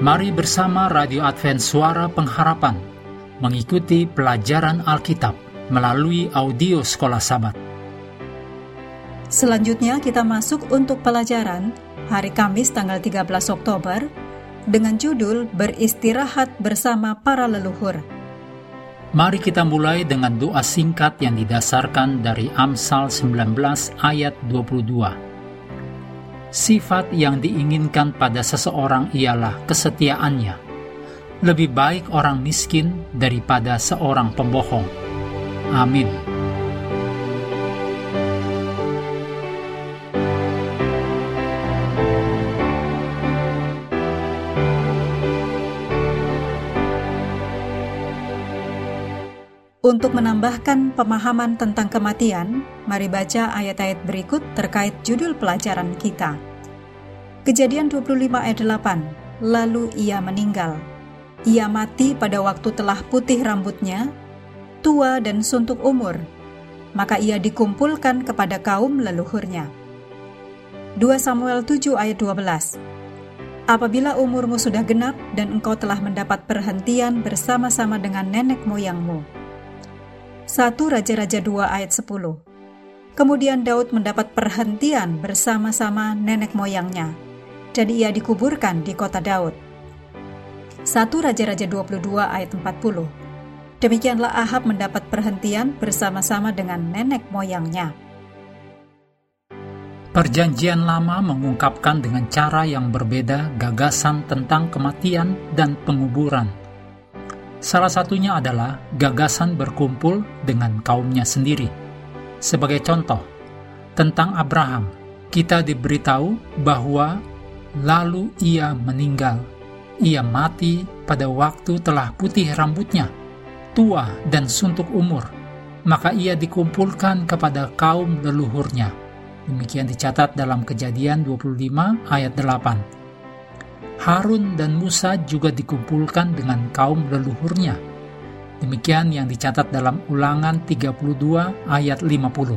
Mari bersama Radio Advent Suara Pengharapan mengikuti pelajaran Alkitab melalui audio Sekolah Sabat. Selanjutnya kita masuk untuk pelajaran hari Kamis tanggal 13 Oktober dengan judul Beristirahat bersama para leluhur. Mari kita mulai dengan doa singkat yang didasarkan dari Amsal 19 ayat 22. Sifat yang diinginkan pada seseorang ialah kesetiaannya. Lebih baik orang miskin daripada seorang pembohong. Amin. Untuk menambahkan pemahaman tentang kematian, mari baca ayat-ayat berikut terkait judul pelajaran kita. Kejadian 25 ayat 8, lalu ia meninggal. Ia mati pada waktu telah putih rambutnya, tua dan suntuk umur, maka ia dikumpulkan kepada kaum leluhurnya. 2 Samuel 7 ayat 12 Apabila umurmu sudah genap dan engkau telah mendapat perhentian bersama-sama dengan nenek moyangmu, 1 Raja-Raja 2 ayat 10. Kemudian Daud mendapat perhentian bersama-sama nenek moyangnya, dan ia dikuburkan di kota Daud. 1 Raja-Raja 22 ayat 40. Demikianlah Ahab mendapat perhentian bersama-sama dengan nenek moyangnya. Perjanjian Lama mengungkapkan dengan cara yang berbeda gagasan tentang kematian dan penguburan Salah satunya adalah gagasan berkumpul dengan kaumnya sendiri. Sebagai contoh, tentang Abraham, kita diberitahu bahwa lalu ia meninggal. Ia mati pada waktu telah putih rambutnya, tua dan suntuk umur, maka ia dikumpulkan kepada kaum leluhurnya. Demikian dicatat dalam Kejadian 25 ayat 8. Harun dan Musa juga dikumpulkan dengan kaum leluhurnya. Demikian yang dicatat dalam ulangan 32 ayat 50.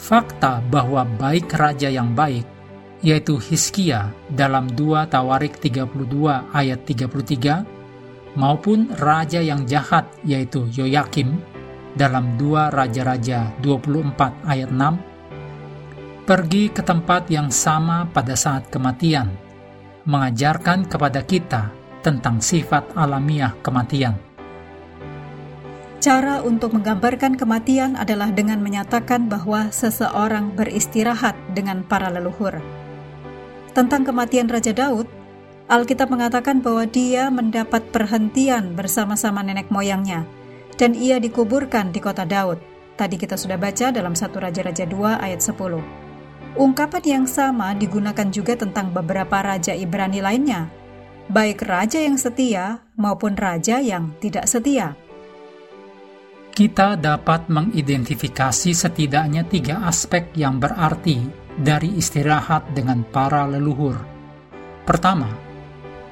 Fakta bahwa baik raja yang baik, yaitu Hiskia dalam 2 Tawarik 32 ayat 33, maupun raja yang jahat yaitu Yoyakim dalam 2 Raja-Raja 24 ayat 6, pergi ke tempat yang sama pada saat kematian, mengajarkan kepada kita tentang sifat alamiah kematian. Cara untuk menggambarkan kematian adalah dengan menyatakan bahwa seseorang beristirahat dengan para leluhur. Tentang kematian Raja Daud, Alkitab mengatakan bahwa dia mendapat perhentian bersama-sama nenek moyangnya, dan ia dikuburkan di kota Daud. Tadi kita sudah baca dalam 1 Raja-Raja 2 ayat 10. Ungkapan yang sama digunakan juga tentang beberapa raja Ibrani lainnya, baik raja yang setia maupun raja yang tidak setia. Kita dapat mengidentifikasi setidaknya tiga aspek yang berarti dari istirahat dengan para leluhur. Pertama,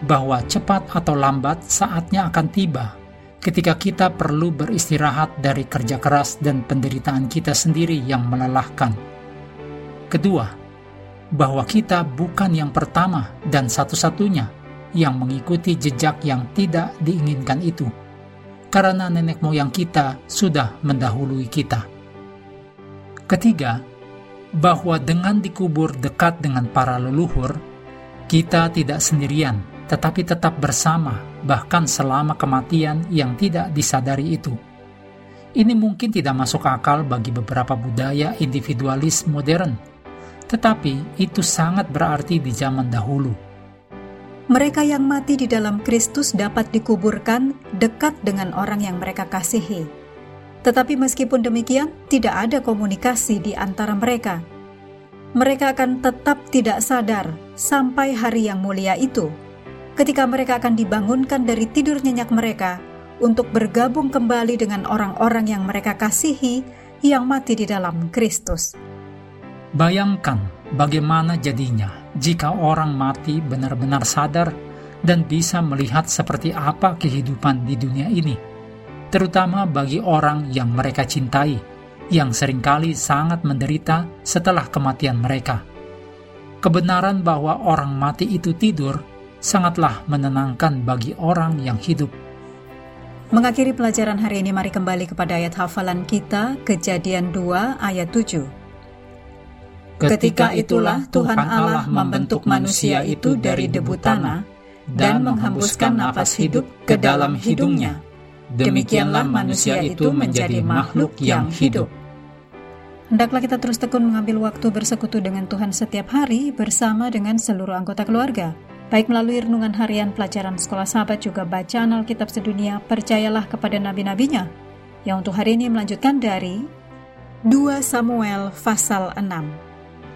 bahwa cepat atau lambat saatnya akan tiba ketika kita perlu beristirahat dari kerja keras dan penderitaan kita sendiri yang melelahkan Kedua, bahwa kita bukan yang pertama dan satu-satunya yang mengikuti jejak yang tidak diinginkan itu, karena nenek moyang kita sudah mendahului kita. Ketiga, bahwa dengan dikubur dekat dengan para leluhur, kita tidak sendirian, tetapi tetap bersama, bahkan selama kematian yang tidak disadari itu. Ini mungkin tidak masuk akal bagi beberapa budaya individualis modern tetapi itu sangat berarti di zaman dahulu. Mereka yang mati di dalam Kristus dapat dikuburkan dekat dengan orang yang mereka kasihi. Tetapi meskipun demikian, tidak ada komunikasi di antara mereka. Mereka akan tetap tidak sadar sampai hari yang mulia itu, ketika mereka akan dibangunkan dari tidur nyenyak mereka untuk bergabung kembali dengan orang-orang yang mereka kasihi yang mati di dalam Kristus. Bayangkan bagaimana jadinya jika orang mati benar-benar sadar dan bisa melihat seperti apa kehidupan di dunia ini, terutama bagi orang yang mereka cintai, yang sering kali sangat menderita setelah kematian mereka. Kebenaran bahwa orang mati itu tidur sangatlah menenangkan bagi orang yang hidup. Mengakhiri pelajaran hari ini, mari kembali kepada ayat hafalan kita, Kejadian 2 ayat 7. Ketika itulah Tuhan Allah membentuk manusia itu dari debu tanah dan menghembuskan napas hidup ke dalam hidungnya. Demikianlah manusia itu menjadi makhluk yang hidup. Hendaklah kita terus tekun mengambil waktu bersekutu dengan Tuhan setiap hari bersama dengan seluruh anggota keluarga Baik melalui renungan harian pelajaran sekolah sahabat juga bacaan Alkitab sedunia, percayalah kepada nabi-nabinya. Yang untuk hari ini melanjutkan dari 2 Samuel pasal 6.